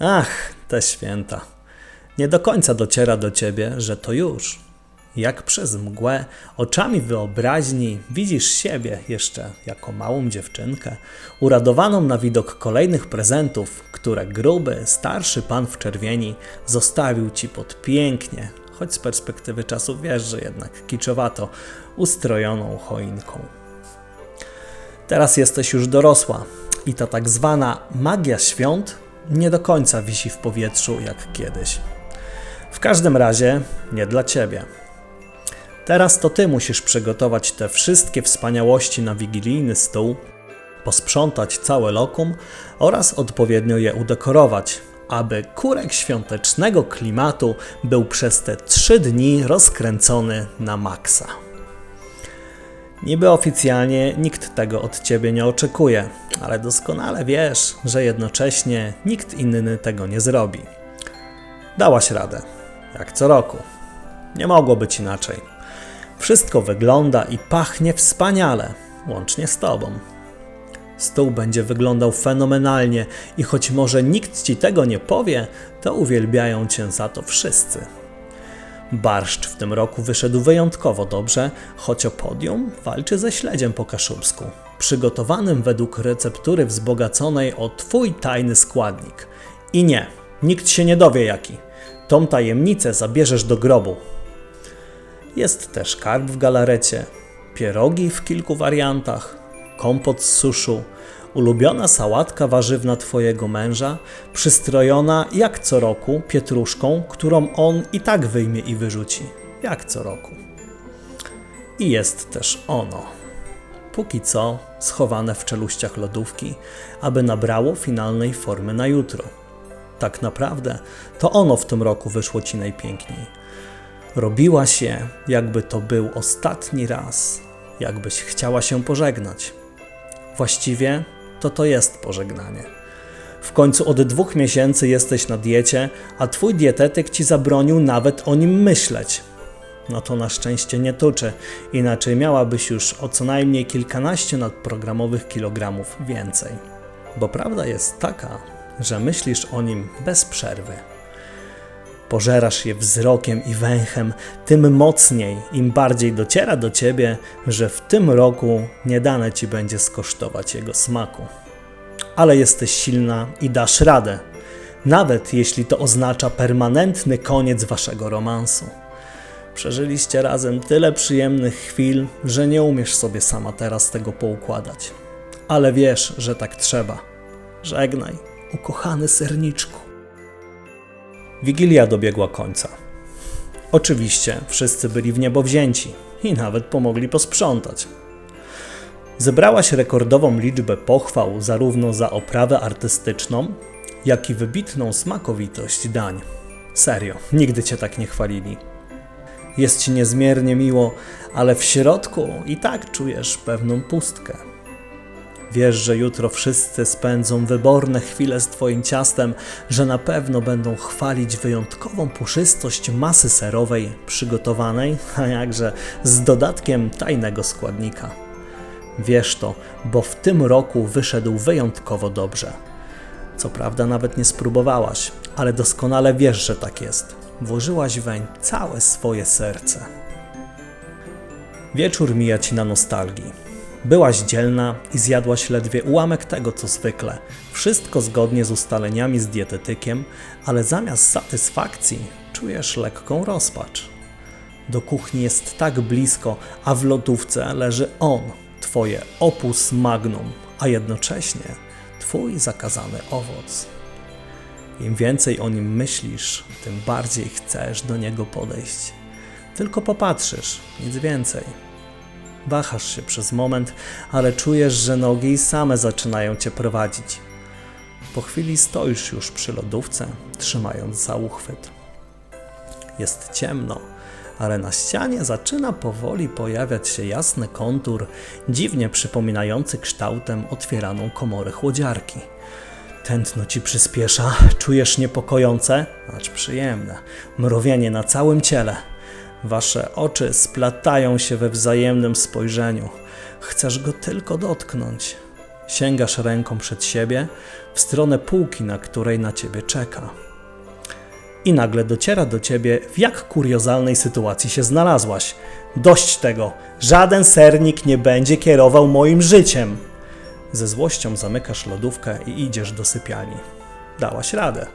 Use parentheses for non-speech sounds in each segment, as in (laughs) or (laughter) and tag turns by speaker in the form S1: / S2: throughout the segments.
S1: Ach, te święta. Nie do końca dociera do ciebie, że to już. Jak przez mgłę, oczami wyobraźni widzisz siebie jeszcze jako małą dziewczynkę, uradowaną na widok kolejnych prezentów, które gruby, starszy pan w czerwieni zostawił ci pod pięknie, choć z perspektywy czasu wiesz, że jednak kiczowato, ustrojoną choinką. Teraz jesteś już dorosła i ta tak zwana magia świąt nie do końca wisi w powietrzu jak kiedyś. W każdym razie nie dla ciebie. Teraz to ty musisz przygotować te wszystkie wspaniałości na wigilijny stół, posprzątać całe lokum oraz odpowiednio je udekorować, aby kurek świątecznego klimatu był przez te trzy dni rozkręcony na maksa. Niby oficjalnie nikt tego od ciebie nie oczekuje, ale doskonale wiesz, że jednocześnie nikt inny tego nie zrobi. Dałaś radę, jak co roku. Nie mogło być inaczej. Wszystko wygląda i pachnie wspaniale, łącznie z tobą. Stół będzie wyglądał fenomenalnie i choć może nikt ci tego nie powie, to uwielbiają cię za to wszyscy. Barszcz w tym roku wyszedł wyjątkowo dobrze, choć o podium walczy ze śledziem po kaszubsku, przygotowanym według receptury wzbogaconej o Twój tajny składnik. I nie, nikt się nie dowie jaki. Tą tajemnicę zabierzesz do grobu. Jest też karp w galarecie, pierogi w kilku wariantach, kompot z suszu, ulubiona sałatka warzywna Twojego męża, przystrojona jak co roku pietruszką, którą on i tak wyjmie i wyrzuci, jak co roku. I jest też ono. Póki co schowane w czeluściach lodówki, aby nabrało finalnej formy na jutro. Tak naprawdę to ono w tym roku wyszło ci najpiękniej. Robiła się, jakby to był ostatni raz, jakbyś chciała się pożegnać. Właściwie to to jest pożegnanie. W końcu od dwóch miesięcy jesteś na diecie, a twój dietetyk ci zabronił nawet o nim myśleć. No to na szczęście nie tuczy, inaczej miałabyś już o co najmniej kilkanaście nadprogramowych kilogramów więcej. Bo prawda jest taka, że myślisz o nim bez przerwy. Pożerasz je wzrokiem i węchem, tym mocniej, im bardziej dociera do ciebie, że w tym roku nie dane ci będzie skosztować jego smaku. Ale jesteś silna i dasz radę, nawet jeśli to oznacza permanentny koniec waszego romansu. Przeżyliście razem tyle przyjemnych chwil, że nie umiesz sobie sama teraz tego poukładać. Ale wiesz, że tak trzeba. Żegnaj, ukochany serniczku. Wigilia dobiegła końca. Oczywiście wszyscy byli w niebo wzięci i nawet pomogli posprzątać. Zebrałaś rekordową liczbę pochwał zarówno za oprawę artystyczną, jak i wybitną smakowitość dań. Serio, nigdy cię tak nie chwalili. Jest ci niezmiernie miło, ale w środku i tak czujesz pewną pustkę. Wiesz, że jutro wszyscy spędzą wyborne chwile z Twoim ciastem, że na pewno będą chwalić wyjątkową puszystość masy serowej przygotowanej, (laughs) a jakże z dodatkiem tajnego składnika. Wiesz to, bo w tym roku wyszedł wyjątkowo dobrze. Co prawda nawet nie spróbowałaś, ale doskonale wiesz, że tak jest. Włożyłaś weń całe swoje serce. Wieczór mija ci na nostalgii. Byłaś dzielna i zjadłaś ledwie ułamek tego, co zwykle. Wszystko zgodnie z ustaleniami z dietetykiem, ale zamiast satysfakcji czujesz lekką rozpacz. Do kuchni jest tak blisko, a w lodówce leży on, twoje opus magnum, a jednocześnie twój zakazany owoc. Im więcej o nim myślisz, tym bardziej chcesz do niego podejść. Tylko popatrzysz, nic więcej. Wahasz się przez moment, ale czujesz, że nogi same zaczynają cię prowadzić. Po chwili stoisz już przy lodówce, trzymając za uchwyt. Jest ciemno, ale na ścianie zaczyna powoli pojawiać się jasny kontur, dziwnie przypominający kształtem otwieraną komorę chłodziarki. Tętno ci przyspiesza, czujesz niepokojące, acz przyjemne, mrowienie na całym ciele. Wasze oczy splatają się we wzajemnym spojrzeniu. Chcesz go tylko dotknąć. Sięgasz ręką przed siebie w stronę półki, na której na ciebie czeka. I nagle dociera do ciebie, w jak kuriozalnej sytuacji się znalazłaś. Dość tego, żaden sernik nie będzie kierował moim życiem. Ze złością zamykasz lodówkę i idziesz do sypialni. Dałaś radę.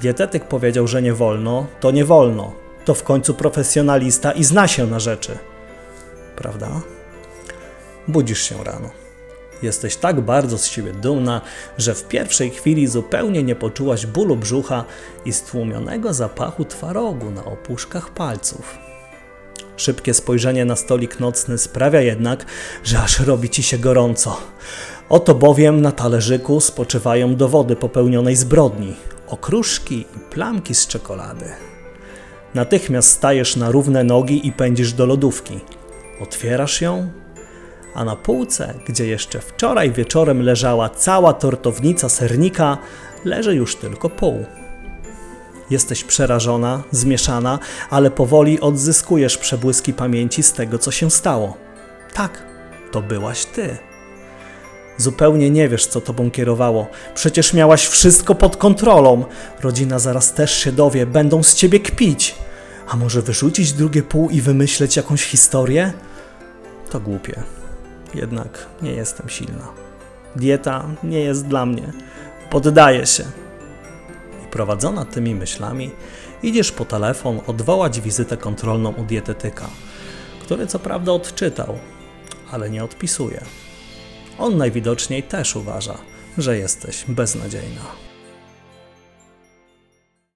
S1: Dietetyk powiedział, że nie wolno, to nie wolno. To w końcu profesjonalista i zna się na rzeczy. Prawda? Budzisz się rano. Jesteś tak bardzo z siebie dumna, że w pierwszej chwili zupełnie nie poczułaś bólu brzucha i stłumionego zapachu twarogu na opuszkach palców. Szybkie spojrzenie na stolik nocny sprawia jednak, że aż robi ci się gorąco. Oto bowiem na talerzyku spoczywają dowody popełnionej zbrodni, okruszki i plamki z czekolady. Natychmiast stajesz na równe nogi i pędzisz do lodówki. Otwierasz ją, a na półce, gdzie jeszcze wczoraj wieczorem leżała cała tortownica sernika, leży już tylko pół. Jesteś przerażona, zmieszana, ale powoli odzyskujesz przebłyski pamięci z tego, co się stało. Tak, to byłaś ty. Zupełnie nie wiesz, co tobą kierowało. Przecież miałaś wszystko pod kontrolą. Rodzina zaraz też się dowie, będą z ciebie kpić. A może wyrzucić drugie pół i wymyśleć jakąś historię? To głupie. Jednak nie jestem silna. Dieta nie jest dla mnie. Poddaję się. I prowadzona tymi myślami, idziesz po telefon odwołać wizytę kontrolną u dietetyka, który co prawda odczytał, ale nie odpisuje. On najwidoczniej też uważa, że jesteś beznadziejna.